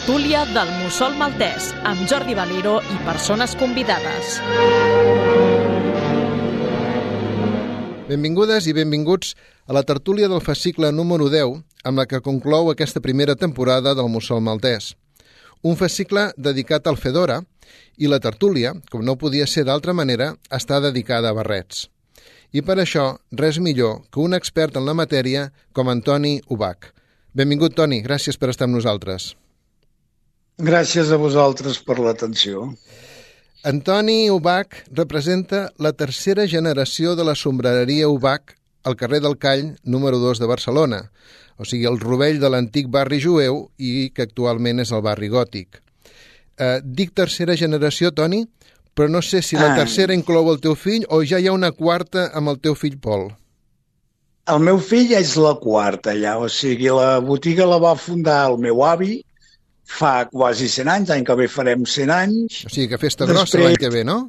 tertúlia del Mussol Maltès, amb Jordi Valero i persones convidades. Benvingudes i benvinguts a la tertúlia del fascicle número 10, amb la que conclou aquesta primera temporada del Mussol Maltès. Un fascicle dedicat al Fedora i la tertúlia, com no podia ser d'altra manera, està dedicada a barrets. I per això, res millor que un expert en la matèria com Antoni Ubach. Benvingut, Toni. Gràcies per estar amb nosaltres. Gràcies a vosaltres per l'atenció. Antoni Ubach representa la tercera generació de la sombrereria Ubach al carrer del Call, número 2 de Barcelona, o sigui, el rovell de l'antic barri jueu i que actualment és el barri gòtic. Eh, dic tercera generació, Toni, però no sé si la ah. tercera inclou el teu fill o ja hi ha una quarta amb el teu fill Pol. El meu fill és la quarta ja, o sigui, la botiga la va fundar el meu avi fa quasi 100 anys, l'any que ve farem 100 anys. O sigui que festa Després... grossa l'any que ve, no?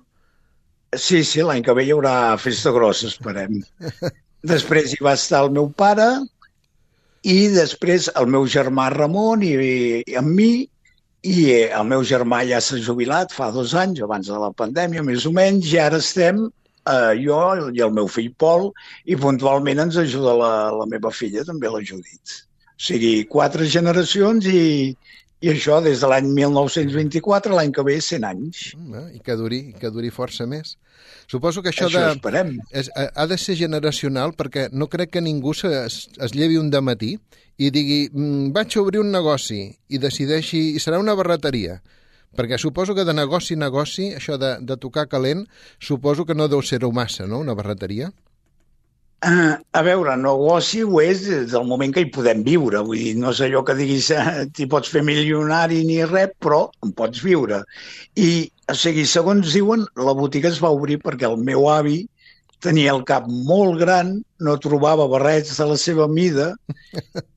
Sí, sí, l'any que ve hi haurà festa grossa, esperem. després hi va estar el meu pare i després el meu germà Ramon i, i amb mi i eh, el meu germà ja s'ha jubilat fa dos anys, abans de la pandèmia, més o menys, i ara estem eh, jo i el meu fill Pol, i puntualment ens ajuda la, la meva filla, també la Judit. O sigui, quatre generacions i, i això des de l'any 1924, l'any que ve, 100 anys. Mm, I que duri, que duri força més. Suposo que això, això de, esperem. És, eh, ha de ser generacional perquè no crec que ningú se, es, es llevi un matí i digui mm, vaig a obrir un negoci i decideixi, i serà una barreteria perquè suposo que de negoci a negoci, això de, de tocar calent, suposo que no deu ser-ho massa, no?, una barreteria. Uh, a veure, negoci ho és des del moment que hi podem viure. Vull dir, no sé allò que diguis eh, t'hi pots fer milionari ni res, però en pots viure. I, o sigui, segons diuen, la botiga es va obrir perquè el meu avi tenia el cap molt gran, no trobava barrets de la seva mida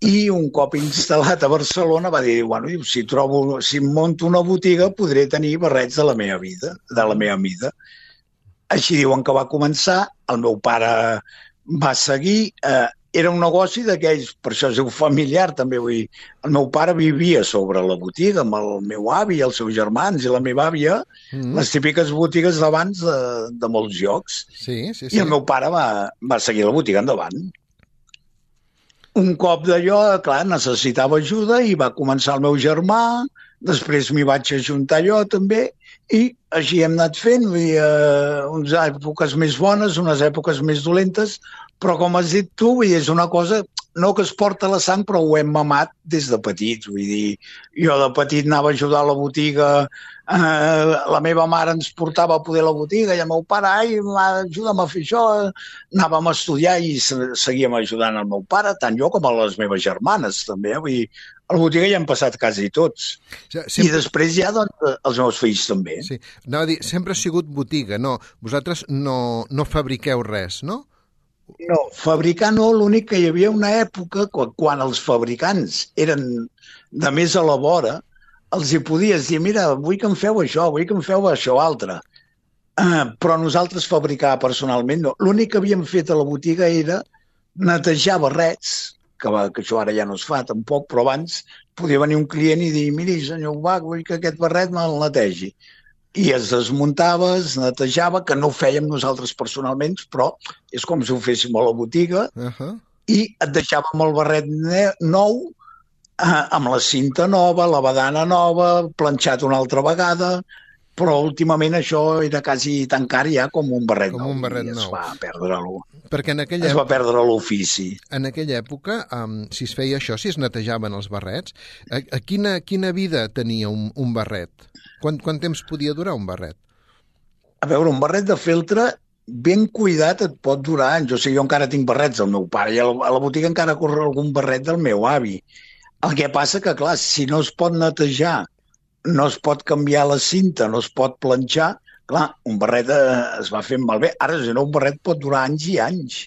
i un cop instal·lat a Barcelona va dir, bueno, si, trobo, si monto una botiga podré tenir barrets de la meva vida, de la meva mida. Així diuen que va començar, el meu pare va seguir, eh, era un negoci d'aquells, per això es diu familiar també, vull dir, el meu pare vivia sobre la botiga amb el meu avi els seus germans i la meva àvia, mm -hmm. les típiques botigues d'abans de, de molts jocs. Sí, sí, sí. I el meu pare va, va seguir la botiga endavant. Un cop d'allò, clar, necessitava ajuda i va començar el meu germà, després m'hi vaig ajuntar jo també, i així hem anat fent, vull eh, unes èpoques més bones, unes èpoques més dolentes, però com has dit tu, vull dir, és una cosa no que es porta la sang, però ho hem mamat des de petits. Vull dir, jo de petit anava a ajudar a la botiga, eh, la meva mare ens portava a poder la botiga i el meu pare, ai, ajuda'm a fer això. Anàvem a estudiar i seguíem ajudant el meu pare, tant jo com a les meves germanes, també. Vull dir, a la botiga ja han passat quasi tots. Sempre... I després ja, doncs, els meus fills també. Sí. Anava a dir, sempre ha sigut botiga, no? Vosaltres no, no fabriqueu res, no? No, fabricar no, l'únic que hi havia una època quan, quan els fabricants eren de més a la vora, els hi podies dir, mira, vull que em feu això, vull que em feu això altre. Uh, però nosaltres fabricar personalment no. L'únic que havíem fet a la botiga era netejar barrets, que, va, que això ara ja no es fa tampoc, però abans podia venir un client i dir, miri, senyor Ubach, vull que aquest barret me'l netegi i es desmuntava, es netejava, que no ho fèiem nosaltres personalment, però és com si ho féssim a la botiga, uh -huh. i et deixàvem el barret nou, eh, amb la cinta nova, la badana nova, planxat una altra vegada, però últimament això era quasi tan car ja com un barret com nou. un barret i es nou. va perdre Perquè en aquella... Es va perdre l'ofici. En aquella època, um, si es feia això, si es netejaven els barrets, a, a quina, quina vida tenia un, un barret? Quant, quant temps podia durar un barret? A veure, un barret de feltre ben cuidat et pot durar anys. O sigui, jo encara tinc barrets del meu pare i a la botiga encara corre algun barret del meu avi. El que passa que, clar, si no es pot netejar, no es pot canviar la cinta, no es pot planxar, clar, un barret eh, es va fent malbé. Ara, si no, un barret pot durar anys i anys.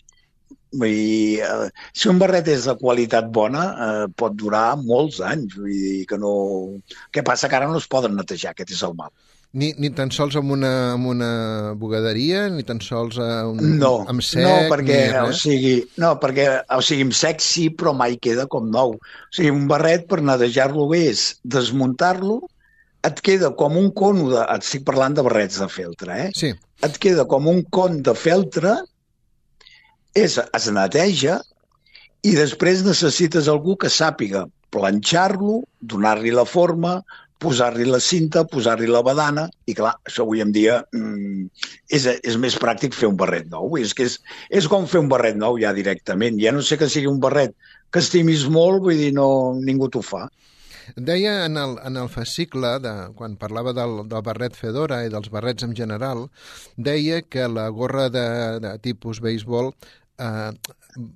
Vull dir, eh, si un barret és de qualitat bona, eh, pot durar molts anys. Vull dir que no... Què passa? Que ara no es poden netejar, aquest és el mal. Ni, ni tan sols amb una, amb una bugaderia, ni tan sols amb, no, amb sec, no, perquè, ni o sigui, no, perquè, o sigui, amb sec sí, però mai queda com nou. O sigui, un barret per netejar-lo bé és desmuntar-lo, et queda com un cono de... Et estic parlant de barrets de feltre, eh? Sí, Et queda com un con de feltre, és, es neteja, i després necessites algú que sàpiga planxar-lo, donar-li la forma, posar-li la cinta, posar-li la badana, i clar, això avui en dia mm, és, és més pràctic fer un barret nou. És, que és, és com fer un barret nou ja directament. Ja no sé que sigui un barret que estimis molt, vull dir, no, ningú t'ho fa. Deia en el, en el fascicle, de, quan parlava del, del barret Fedora i dels barrets en general, deia que la gorra de, de tipus béisbol eh,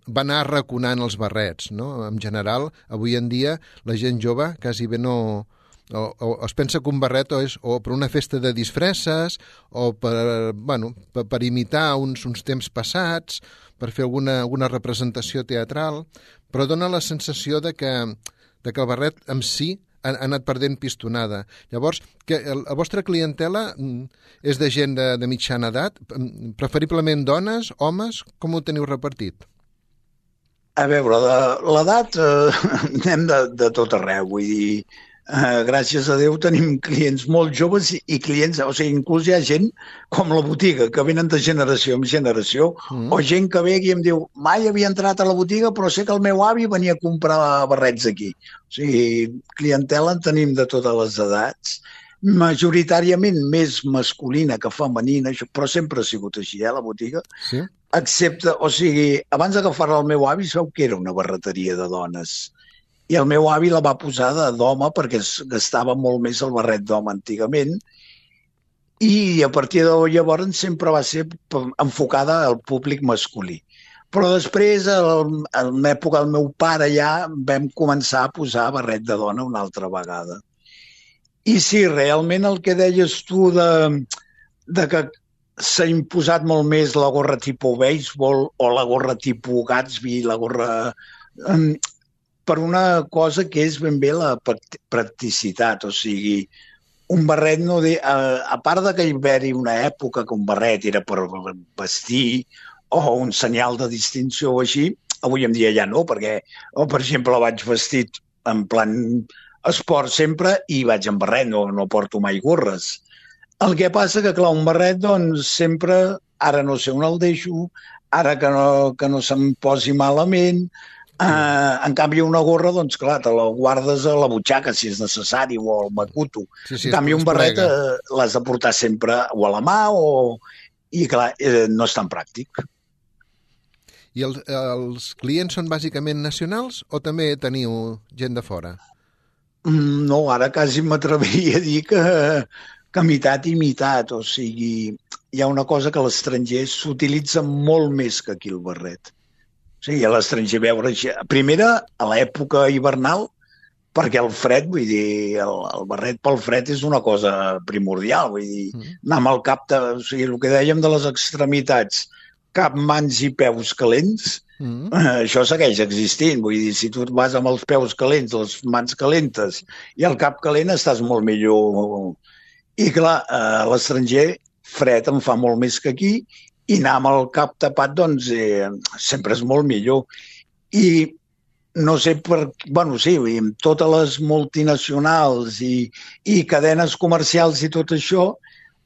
va anar arraconant els barrets, no? En general, avui en dia, la gent jove quasi bé no... O, o es pensa que un barret o és o per una festa de disfresses o per, bueno, per, per imitar uns, uns temps passats, per fer alguna, alguna representació teatral, però dona la sensació de que, de que el barret en si ha, ha anat perdent pistonada. Llavors, que la vostra clientela mm, és de gent de, de mitjana edat, mm, preferiblement dones, homes, com ho teniu repartit? A veure, l'edat eh, anem de, de tot arreu, vull dir, eh, gràcies a Déu tenim clients molt joves i, clients, o sigui, inclús hi ha gent com la botiga, que venen de generació en generació, Mm. o gent que ve aquí i em diu, mai havia entrat a la botiga, però sé que el meu avi venia a comprar barrets aquí. O sigui, clientela en tenim de totes les edats, majoritàriament més masculina que femenina, això- però sempre ha sigut així, eh, la botiga Sí? excepte, o sigui, abans d'agafar-la el meu avi, sabeu que era una barreteria de dones. I el meu avi la va posar d'home perquè es gastava molt més el barret d'home antigament i a partir de llavors sempre va ser enfocada al públic masculí. Però després, en l'època del meu pare ja vam començar a posar barret de dona una altra vegada. I sí, realment el que deies tu de, de que s'ha imposat molt més la gorra tipus béisbol o la gorra tipus Gatsby, la gorra... per una cosa que és ben bé la prac- practicitat, o sigui, un barret no... De, a, a part de que hi va una època que un barret era per vestir o un senyal de distinció o així, avui en dia ja no, perquè, o, per exemple, vaig vestit en plan esport sempre i vaig en barret, no, no porto mai gorres. El que passa que, clar, un barret, doncs, sempre, ara no sé on el deixo, ara que no, que no se'm posi malament, eh, en canvi una gorra, doncs, clar, te la guardes a la butxaca, si és necessari, o al macuto. Sí, sí, en canvi, un barret eh, l'has de portar sempre o a la mà o... I, clar, eh, no és tan pràctic. I els, els clients són bàsicament nacionals o també teniu gent de fora? Mm, No, ara quasi m'atreviria a dir que, que mitat i mitat. O sigui, hi ha una cosa que l'estranger s'utilitza molt més que aquí el barret. Sigui, a l'estranger veure... Primera, a l'època hivernal, perquè el fred, vull dir, el, el barret pel fred és una cosa primordial, vull dir, Mm. anar amb el cap de... O sigui, el que dèiem de les extremitats, cap, mans i peus calents, Mm. Eh, això segueix existint. Vull dir, si tu vas amb els peus calents, les mans calentes i el cap calent, estàs molt millor. I clar, eh, a l'estranger fred en fa molt més que aquí i anar amb el cap tapat, doncs, eh, sempre és molt millor. I no sé per... Bueno, sí, amb totes les multinacionals i, i cadenes comercials i tot això,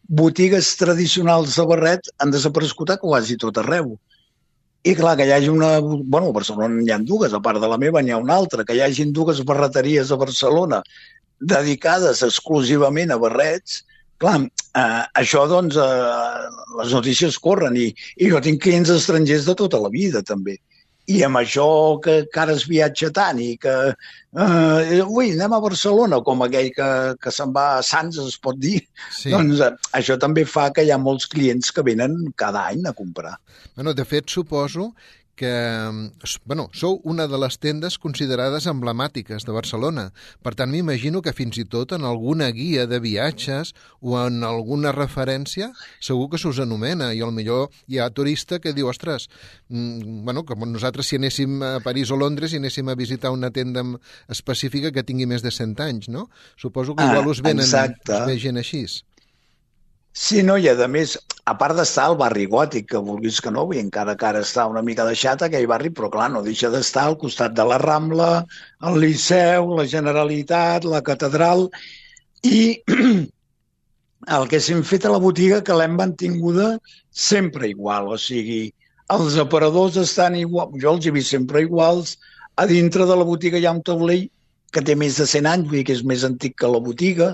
botigues tradicionals de barret han desaparegut a quasi tot arreu. I clar, que hi hagi una... Bueno, a Barcelona n'hi ha dues, a part de la meva n'hi ha una altra, que hi hagin dues barreteries a Barcelona dedicades exclusivament a barrets, clar, eh, això, doncs, eh, les notícies corren i, i jo tinc clients estrangers de tota la vida, també. I amb això que, que ara es viatja tant i que, eh, ui, anem a Barcelona, com aquell que, que se'n va a Sants, es pot dir, Sí. doncs eh, això també fa que hi ha molts clients que venen cada any a comprar. Bueno, de fet, suposo que s- bueno, sou una de les tendes considerades emblemàtiques de Barcelona. Per tant, m'imagino que fins i tot en alguna guia de viatges o en alguna referència segur que s'us anomena i al millor hi ha turista que diu, ostres, mm, bueno, com nosaltres si anéssim a París o Londres i anéssim a visitar una tenda específica que tingui més de 100 anys, no? Suposo que Ah, igual us venen exacte. us ve gent així. Sí, no, i a més, a part d'estar al barri gòtic, que vulguis que no, vull, encara que ara està una mica deixat aquell barri, però clar, no deixa d'estar al costat de la Rambla, el Liceu, la Generalitat, la Catedral, i el que s'hem fet a la botiga que l'hem mantinguda sempre igual, o sigui, els aparadors estan igual, jo els he vist sempre iguals, a dintre de la botiga hi ha un taulell que té més de 100 anys, vull dir que és més antic que la botiga,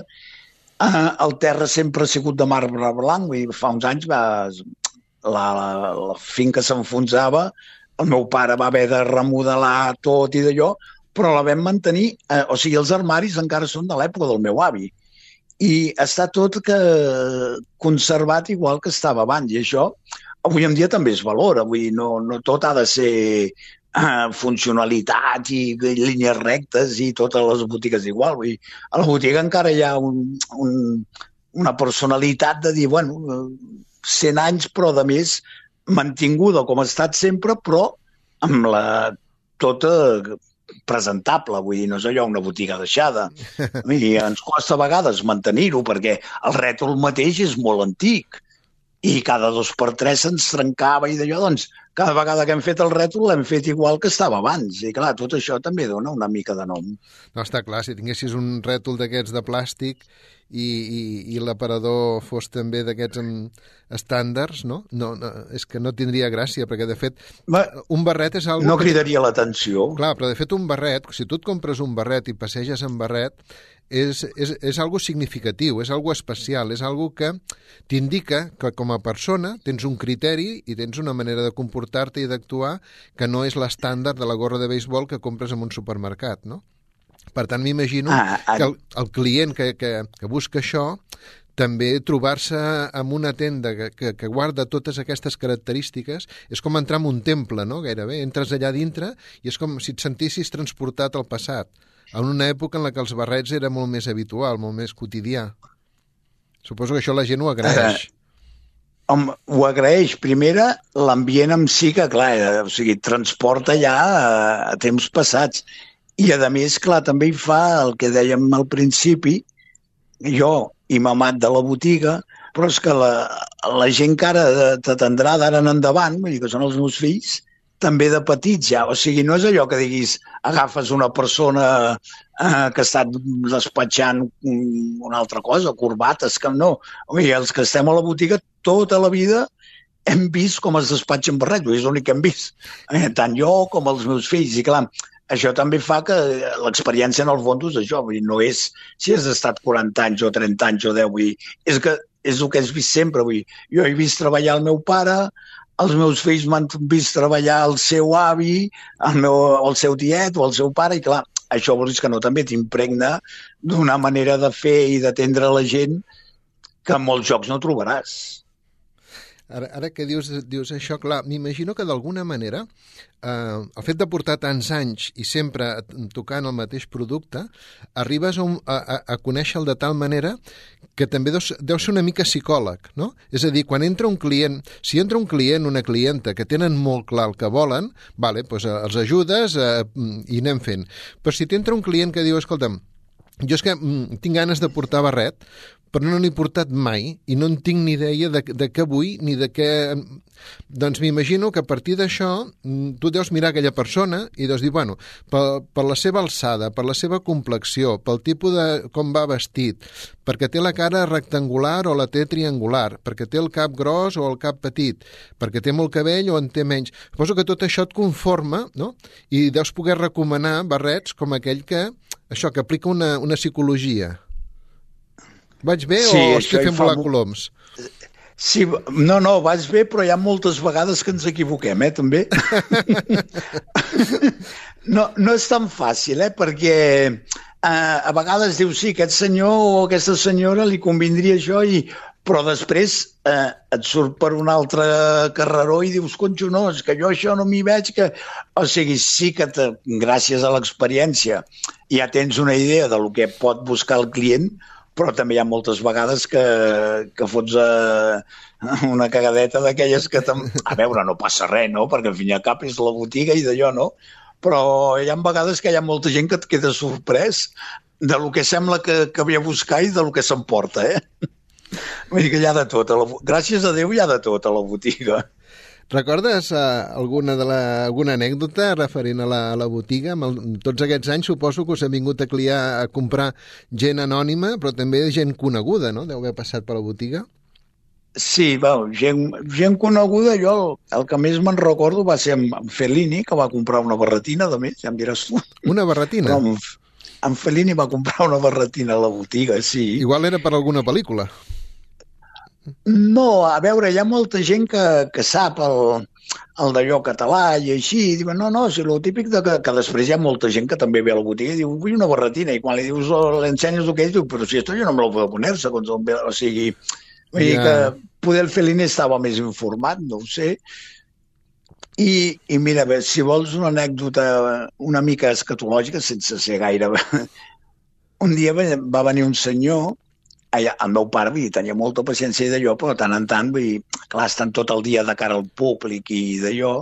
uh, el terra sempre ha sigut de marbre blanc, dir, fa uns anys va, la, la, la finca s'enfonsava, el meu pare va haver de remodelar tot i d'allò, però la vam mantenir, eh, o sigui, els armaris encara són de l'època del meu avi, i està tot que conservat igual que estava abans, i això avui en dia també es valora, vull dir, no, no tot ha de ser uh, funcionalitat i, i línies rectes i totes les botigues igual. Vull dir, a la botiga encara hi ha un, un, una personalitat de dir, bueno, 100 anys, però de més mantinguda com ha estat sempre, però amb la tota presentable, vull dir, no és allò una botiga deixada. I ens costa a vegades mantenir-ho perquè el rètol mateix és molt antic i cada dos per tres se'ns trencava i d'allò, doncs, cada vegada que hem fet el rètol l'hem fet igual que estava abans. I clar, tot això també dona una mica de nom. No, està clar, si tinguessis un rètol d'aquests de plàstic i, i, i l'aparador fos també d'aquests estàndards, no? No, no? És que no tindria gràcia, perquè de fet Va, un barret és algo... No cridaria que... l'atenció. Clar, però de fet un barret, si tu et compres un barret i passeges en barret, és, és, és algo significatiu, és algo especial, és algo que t'indica que com a persona tens un criteri i tens una manera de comportar-te i d'actuar que no és l'estàndard de la gorra de béisbol que compres en un supermercat, no? Per tant, m'imagino ah, ah, que el, el client que, que, que busca això també trobar-se en una tenda que, que, que guarda totes aquestes característiques és com entrar en un temple, no? Gairebé. Entres allà dintre i és com si et sentissis transportat al passat, en una època en la que els barrets era molt més habitual, molt més quotidià. Suposo que això la gent ho agraeix. Eh, home, ho agraeix. Primera, l'ambient en si que, clar, eh, o sigui, transporta ja a, a temps passats. I, a més, clar, també hi fa el que dèiem al principi, jo i mamat de la botiga, però és que la, la gent que ara t'atendrà d'ara en endavant, vull dir que són els meus fills, també de petits ja. O sigui, no és allò que diguis agafes una persona eh, que ha estat despatxant una altra cosa, corbates, que no. O sigui, els que estem a la botiga tota la vida hem vist com es despatxen barrets, és l'únic que hem vist. Eh, tant jo com els meus fills. I clar, això també fa que l'experiència en el fons és això, vull dir, no és si has estat 40 anys o 30 anys o 10, vull dir, és que és el que has vist sempre. Vull dir, jo he vist treballar el meu pare, els meus fills m'han vist treballar el seu avi, el, meu, el seu tiet o el seu pare, i clar, això vols que no també t'impregna d'una manera de fer i d'atendre la gent que en molts jocs no trobaràs. Ara, ara que dius, dius això, clar, m'imagino que d'alguna manera eh, el fet de portar tants anys i sempre tocant el mateix producte, arribes a, a, a conèixer-lo de tal manera que també deus, deu ser una mica psicòleg, no? És a dir, quan entra un client, si entra un client, una clienta que tenen molt clar el que volen, vale, doncs eh, els ajudes eh, i anem fent. Però si t'entra un client que diu, escolta'm, jo és que mm, tinc ganes de portar barret, però no n'he portat mai i no en tinc ni idea de, de què vull ni de què... Doncs m'imagino que a partir d'això mm, tu deus mirar aquella persona i deus dir, bueno, per, per la seva alçada, per la seva complexió, pel tipus de com va vestit, perquè té la cara rectangular o la té triangular, perquè té el cap gros o el cap petit, perquè té molt cabell o en té menys. Suposo que tot això et conforma, no? I deus poder recomanar barrets com aquell que, això, que aplica una, una psicologia. Vaig bé sí, o estic fent volar coloms? Sí, no, no, vaig bé, però hi ha moltes vegades que ens equivoquem, eh, també. no, no és tan fàcil, eh, perquè eh, a vegades dius, sí, aquest senyor o aquesta senyora li convindria això, i, però després eh, et surt per un altre carreró i dius, conxo, no, és que jo això no m'hi veig, que... O sigui, sí que te, gràcies a l'experiència ja tens una idea de lo que pot buscar el client, però també hi ha moltes vegades que, que fots eh, una cagadeta d'aquelles que... A veure, no passa res, no? Perquè al fin i al cap és la botiga i d'allò, no? Però hi ha vegades que hi ha molta gent que et queda sorprès de lo que sembla que, que ve a buscar i de lo que s'emporta, eh? Vull dir que hi ha de tot. A la... Gràcies a Déu hi ha de tot a la botiga. Recordes uh, alguna, de la, alguna anècdota referent a la, a la botiga? Amb, el, tots aquests anys suposo que us ha vingut a cliar a comprar gent anònima, però també gent coneguda, no? Deu haver passat per la botiga. Sí, bueno, gent, gent coneguda, jo el, el que més me'n recordo va ser amb, amb Fellini, que va comprar una barretina, de més, ja em diràs tu. Una barretina? Però amb, amb Fellini va comprar una barretina a la botiga, sí. Igual era per alguna pel·lícula. No, a veure, hi ha molta gent que, que sap el, el d'allò català i així, i diuen, no, no, si el típic de que, que després hi ha molta gent que també ve a la botiga i diu, vull una barretina, i quan li dius, oh, l'ensenyes el que és, diu, però si esto jo no me lo puedo poner, segons on ve, o sigui, vull dir Ja. que poder el Fellini estava més informat, no ho sé, i, i mira, bé, si vols una anècdota una mica escatològica, sense ser gaire... Un dia va venir un senyor, allà, el meu pare, vull dir, tenia molta paciència d'allò, però tant en tant, vull dir, clar, estan tot el dia de cara al públic i d'allò,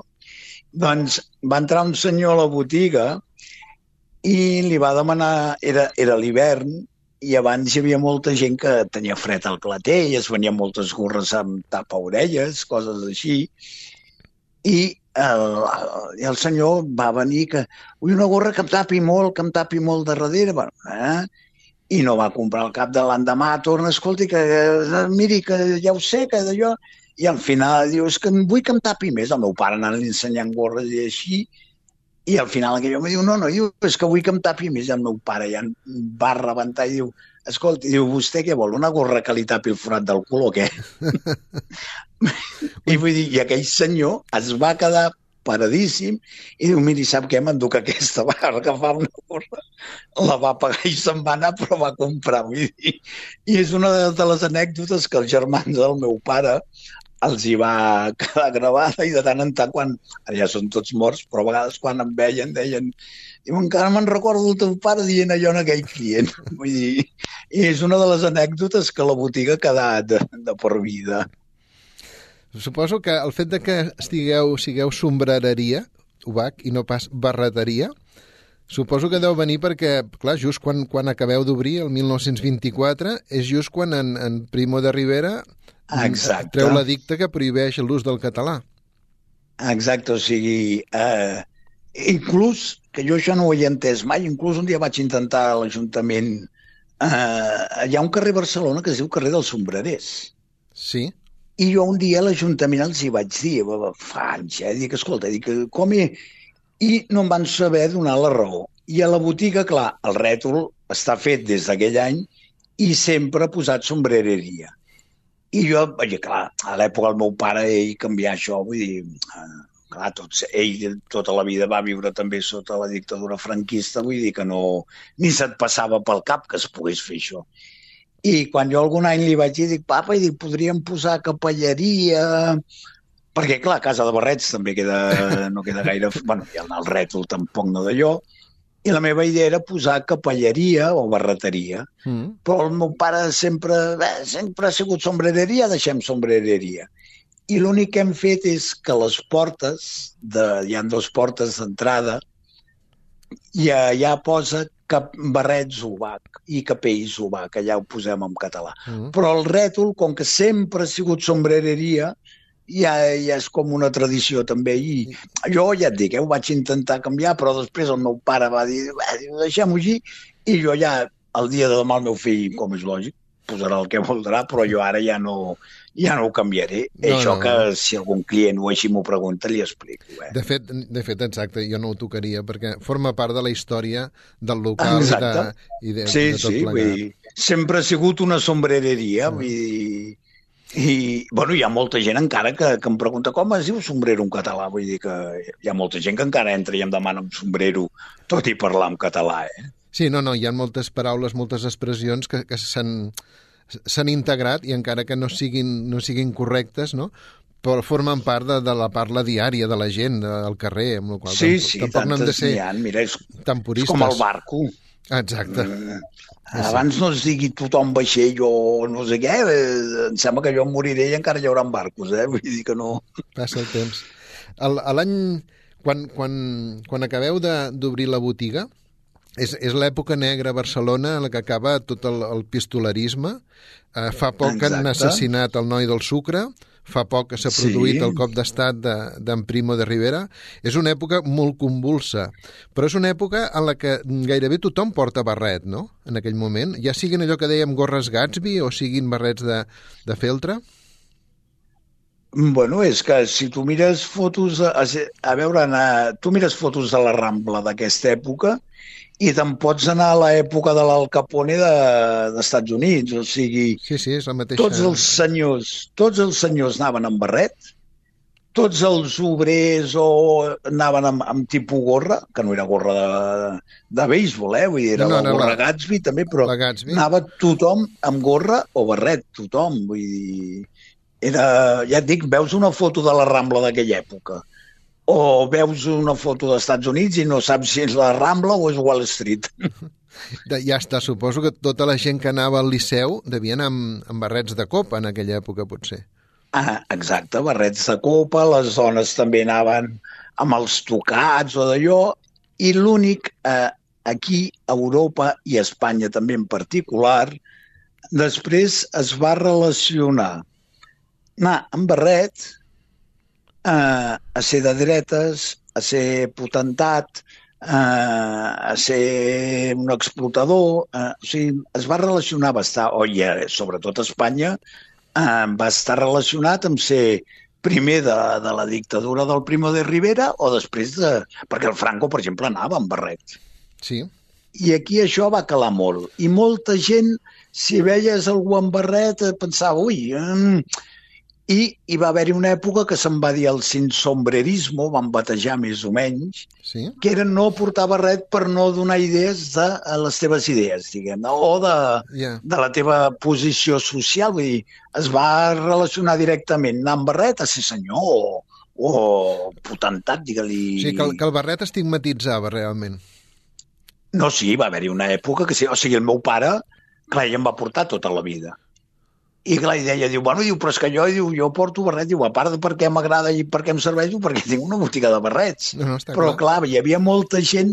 doncs va entrar un senyor a la botiga i li va demanar, era, era l'hivern, i abans hi havia molta gent que tenia fred al clatell, es venien moltes gorres amb tapa-orelles, coses així, i el, el senyor va venir que vull una gorra que em tapi molt, que em tapi molt de darrere, bueno, eh? I no va comprar al cap de l'endemà, torna, escolti, que eh, miri, que ja ho sé, que d'allò... I al final diu, és que vull que em tapi més. El meu pare anant-li ensenyant gorres i així, i al final aquell home diu, no, no, diu, és que vull que em tapi més. El meu pare ja va rebentar i diu, escolti, diu, vostè què vol, una gorra que li tapi el forat del cul o què? I vull dir, i aquell senyor es va quedar paradíssim i diu, miri, sap què, m'enduc aquesta, va agafar una gorra, la va pagar i se'n va anar, però va comprar, vull dir. I és una de, les anècdotes que els germans del meu pare els hi va quedar gravada i de tant en tant, quan ja són tots morts, però a vegades quan em veien deien diu, encara me'n recordo del teu pare dient allò en aquell client. Vull dir, i és una de les anècdotes que la botiga ha quedat de, de per vida. Suposo que el fet de que estigueu, sigueu sombrereria, Ubac, i no pas barreteria, suposo que deu venir perquè, clar, just quan, quan acabeu d'obrir, el 1924, és just quan en, en Primo de Rivera Exacte. treu l'edicte que prohibeix l'ús del català. Exacte, o sigui, eh, inclús, que jo això no ho he entès mai, inclús un dia vaig intentar a l'Ajuntament, eh, hi ha un carrer a Barcelona que es diu carrer dels Sombrerers, Sí? I jo un dia a l'Ajuntament els hi vaig dir, fa anys, eh, dic, escolta, dic, com hi... I no em van saber donar la raó. I a la botiga, clar, el rètol està fet des d'aquell any i sempre ha posat sombrereria. I jo, vaja, clar, a l'època del meu pare, ell canviar això, vull dir, eh, clar, tots, ell tota la vida va viure també sota la dictadura franquista, vull dir que no, ni se't passava pel cap que es pogués fer això. I quan jo algun any li vaig dir, dic, papa, i dic, podríem posar capelleria, perquè, clar, casa de Barrets també queda, no queda gaire... bueno, i el rètol tampoc no d'allò. I la meva idea era posar capelleria o barreteria. Mm. Però el meu pare sempre, bé, sempre ha sigut sombrereria, deixem sombrereria. I l'únic que hem fet és que les portes, de, hi ha dues portes d'entrada, ja, ja posa cap barrets ubac i capells ubac, allà ho posem en català. Mm. Però el rètol, com que sempre ha sigut sombrereria, ja, ja és com una tradició també. I jo ja et dic, eh, ho vaig intentar canviar, però després el meu pare va dir, "Bé, diu, deixem-ho així, i jo ja, el dia de demà el meu fill, com és lògic, posarà el que voldrà, però jo ara ja no, ja no ho canviaré. No, Això no. que si algun client o així m'ho pregunta, li explico. Eh? De fet, de fet, exacte, jo no ho tocaria, perquè forma part de la història del local Exacte. i de, i de, Sí, de tot sí, plegat. dir, sempre ha sigut una sombrereria, Mm. vull dir, i, bueno, hi ha molta gent encara que, que em pregunta com es diu sombrero en català, vull dir que hi ha molta gent que encara entra i em demana un sombrero, tot i parlar en català, eh? Sí, no, no, hi ha moltes paraules, moltes expressions que, que s'han s'han integrat i encara que no siguin, no siguin correctes, no? però formen part de, de la parla diària de la gent, del carrer, amb la qual Sí, tampoc, sí, tampoc no hem de ser ha, mira, és, tan és puristes. com el barco. Exacte. Eh, Abans no es digui tothom vaixell o no sé què, eh, em sembla que jo em moriré i encara hi haurà barcos, eh? Vull dir que no... Passa el temps. L'any... Quan, quan, quan acabeu de- d'obrir la botiga, és, és l'època negra a Barcelona en la que acaba tot el, el pistolerisme. Eh, fa poc Exacte. han assassinat el noi del sucre, fa poc que s'ha produït sí. el cop d'estat d'en de, Primo de Rivera. És una època molt convulsa, però és una època en la que gairebé tothom porta barret, no?, en aquell moment. Ja siguin allò que dèiem gorres Gatsby o siguin barrets de, de feltre. Bueno, és que si tu mires fotos... A, a veure, a, tu mires fotos de la Rambla d'aquesta època i te'n pots anar a l'època de l'Al Capone d'Estats de, Units, o sigui... Sí, sí, és la mateixa... Tots els senyors, tots els senyors anaven amb barret, tots els obrers o anaven amb, amb tipus gorra, que no era gorra de, de béisbol, eh? Vull dir, era no, no, la gorra la, Gatsby també, però anava tothom amb gorra o barret, tothom, vull dir... Era, ja et dic, veus una foto de la Rambla d'aquella època o veus una foto dels Estats Units i no saps si és la Rambla o és Wall Street. Ja està, suposo que tota la gent que anava al Liceu devia anar amb, amb barrets de copa en aquella època, potser. Ah, exacte, barrets de copa, les dones també anaven amb els tocats o d'allò, i l'únic eh, aquí, a Europa i a Espanya també en particular, després es va relacionar anar amb barret eh, a ser de dretes, a ser potentat, eh, a ser un explotador. Eh, o sigui, es va relacionar bastant, o ja, sobretot a Espanya, eh, va estar relacionat amb ser primer de, de la dictadura del Primo de Rivera o després de... Perquè el Franco, per exemple, anava amb barret. Sí. I aquí això va calar molt. I molta gent, si veies algú amb barret, pensava, ui, eh, i hi va haver-hi una època que se'n va dir el sinsombrerismo, van batejar més o menys, sí? que era no portar barret per no donar idees de les teves idees, diguem, o de, yeah. de la teva posició social. Vull dir, es va relacionar directament anar amb barret a ser senyor o, o potentat, digue-li... Sí, que el, que el barret estigmatitzava realment. No, sí, va haver-hi una època que sí. O sigui, el meu pare, clar, ell em va portar tota la vida i clar, i deia, diu, bueno, diu, però és que jo, diu, jo porto barret, diu, a part de perquè m'agrada i perquè em serveix, diu, perquè tinc una botiga de barrets. No, no, però clar. clar, hi havia molta gent,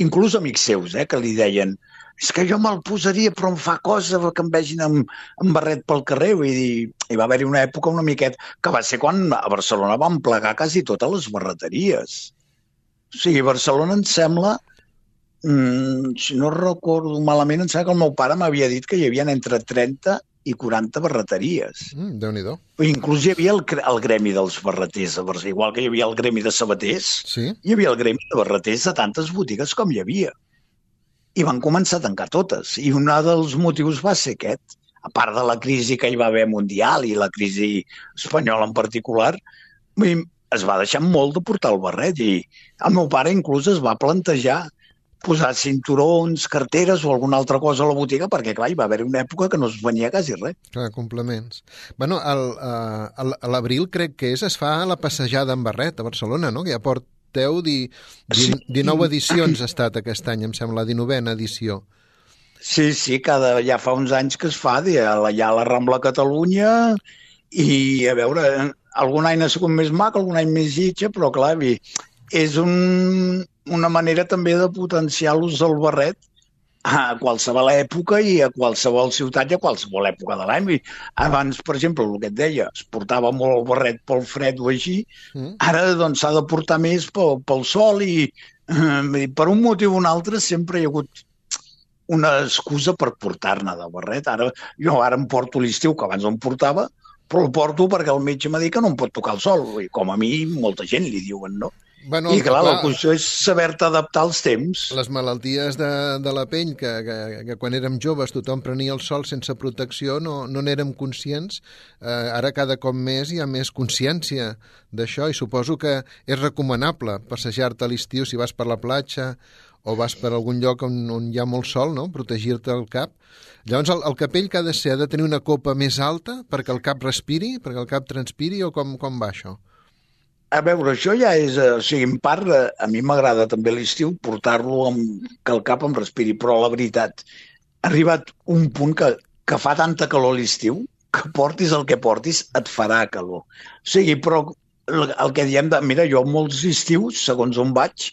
inclús amics seus, eh, que li deien, és que jo me'l posaria, però em fa cosa que em vegin amb, amb barret pel carrer. Vull dir, hi va haver-hi una època una miqueta, que va ser quan a Barcelona van plegar quasi totes les barreteries. O sigui, Barcelona em sembla, mmm, si no recordo malament, em sembla que el meu pare m'havia dit que hi havia entre 30 i 40 barreteries. Mm, déu nhi Inclús hi havia el, el gremi dels barreters. Igual que hi havia el gremi de sabaters, sí? hi havia el gremi de barreters de tantes botigues com hi havia. I van començar a tancar totes. I un dels motius va ser aquest. A part de la crisi que hi va haver mundial i la crisi espanyola en particular, es va deixar molt de portar el barret i el meu pare inclús es va plantejar posar cinturons, carteres o alguna altra cosa a la botiga, perquè, clar, hi va haver una època que no es venia quasi res. Clar, complements. Bueno, el, a l'abril crec que és, es fa la passejada en barret a Barcelona, no?, que ja porteu di, di, 19 edicions ha estat aquest any, em sembla, la 19a edició. Sí, sí, cada, ja fa uns anys que es fa, allà a la Rambla Catalunya, i a veure, algun any ha sigut més mac, algun any més lletja, però clar, és un, una manera també de potenciar l'ús del barret a qualsevol època i a qualsevol ciutat i a qualsevol època de l'any. Abans, per exemple, el que et deia, es portava molt el barret pel fred o així, mm. ara doncs s'ha de portar més pel, pel sol i eh, per un motiu o un altre sempre hi ha hagut una excusa per portar-ne de barret. Ara, jo ara em porto l'estiu, que abans no em portava, però el porto perquè el metge m'ha dit que no em pot tocar el sol. I com a mi, molta gent li diuen, no? Bueno, I clar, clar, la qüestió és saber-te adaptar als temps. Les malalties de, de la pell, que, que, que quan érem joves tothom prenia el sol sense protecció, no no n'érem conscients. Eh, ara cada cop més hi ha més consciència d'això i suposo que és recomanable passejar-te a l'estiu si vas per la platja o vas per algun lloc on, on hi ha molt sol, no? protegir-te el cap. Llavors, el, el capell que ha de ser ha de tenir una copa més alta perquè el cap respiri, perquè el cap transpiri, o com, com va això? A veure, això ja és... Eh, o sigui, en part, eh, a mi m'agrada també l'estiu portar-lo amb que el cap em respiri, però la veritat, ha arribat un punt que, que fa tanta calor l'estiu que portis el que portis et farà calor. O sigui, però el que diem de... Mira, jo molts estius, segons on vaig,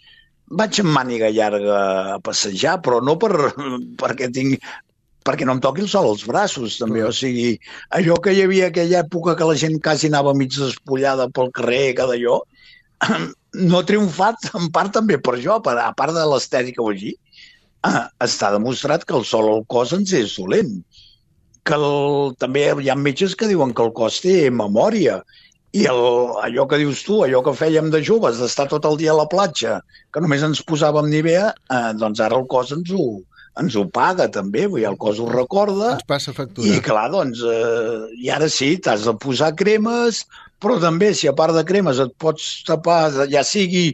vaig amb màniga llarga a passejar, però no per, perquè tinc perquè no em toqui el sol als braços, també. O sigui, allò que hi havia aquella època que la gent quasi anava mig despullada pel carrer, cada allò, no ha triomfat en part també per jo, per, a part de l'estètica o així. Està demostrat que el sol al cos ens és dolent. Que el, també hi ha metges que diuen que el cos té memòria i el, allò que dius tu, allò que fèiem de joves, d'estar tot el dia a la platja, que només ens posàvem Nivea, eh, doncs ara el cos ens ho, ens ho paga també, vull dir, el cos ho recorda. Ens passa factura. I clar, doncs, eh, i ara sí, t'has de posar cremes, però també si a part de cremes et pots tapar, ja sigui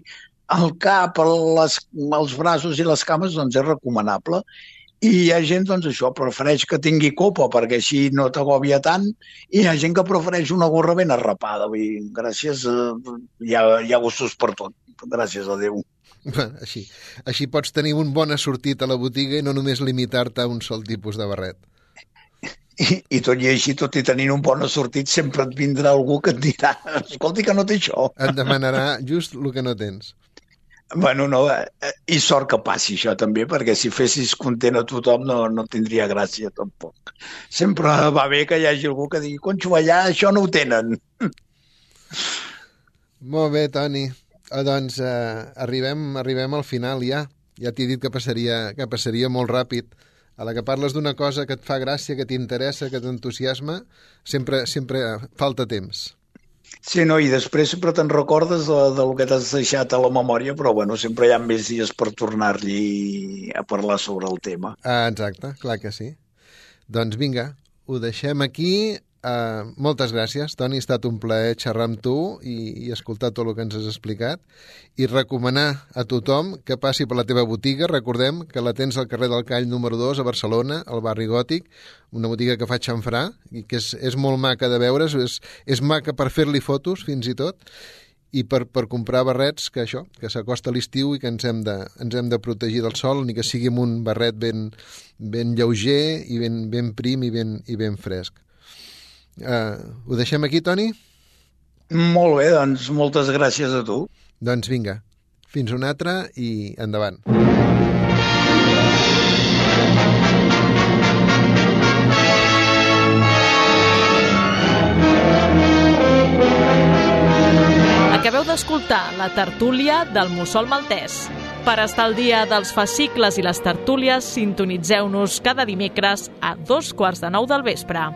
el cap, les, els braços i les cames, doncs és recomanable. I hi ha gent, doncs això, prefereix que tingui copa perquè així no t'agòbia tant i hi ha gent que prefereix una gorra ben arrapada. Vull dir, gràcies, eh, hi, ha, hi ha gustos per tot. Gràcies a Déu. Així, així pots tenir un bon assortit a la botiga i no només limitar-te a un sol tipus de barret. I, I tot i així, tot i tenint un bon assortit, sempre et vindrà algú que et dirà escolti que no té això. Et demanarà just el que no tens. Bueno, no, eh, i sort que passi això també, perquè si fessis content a tothom no, no tindria gràcia tampoc. Sempre va bé que hi hagi algú que digui, conxo, allà això no ho tenen. Molt bé, Toni. Ah, doncs eh, arribem, arribem al final ja. Ja t'he dit que passaria, que passaria molt ràpid. A la que parles d'una cosa que et fa gràcia, que t'interessa, que t'entusiasma, sempre, sempre falta temps. Sí, no, i després sempre te'n recordes de, del que t'has deixat a la memòria, però bueno, sempre hi ha més dies per tornar-li a parlar sobre el tema. Ah, exacte, clar que sí. Doncs vinga, ho deixem aquí. Uh, moltes gràcies, Toni, ha estat un plaer xerrar amb tu i, i escoltar tot el que ens has explicat i recomanar a tothom que passi per la teva botiga. Recordem que la tens al carrer del Call número 2 a Barcelona, al barri Gòtic, una botiga que fa xamfrà i que és, és molt maca de veure, és, és maca per fer-li fotos fins i tot i per, per comprar barrets que això, que s'acosta l'estiu i que ens hem, de, ens hem de protegir del sol, ni que sigui amb un barret ben, ben lleuger i ben, ben prim i ben, i ben fresc. Uh, ho deixem aquí, Toni? Molt bé, doncs moltes gràcies a tu. Doncs vinga, fins una altra i endavant. Acabeu d'escoltar la tertúlia del Mussol Maltès. Per estar al dia dels fascicles i les tertúlies, sintonitzeu-nos cada dimecres a dos quarts de nou del vespre.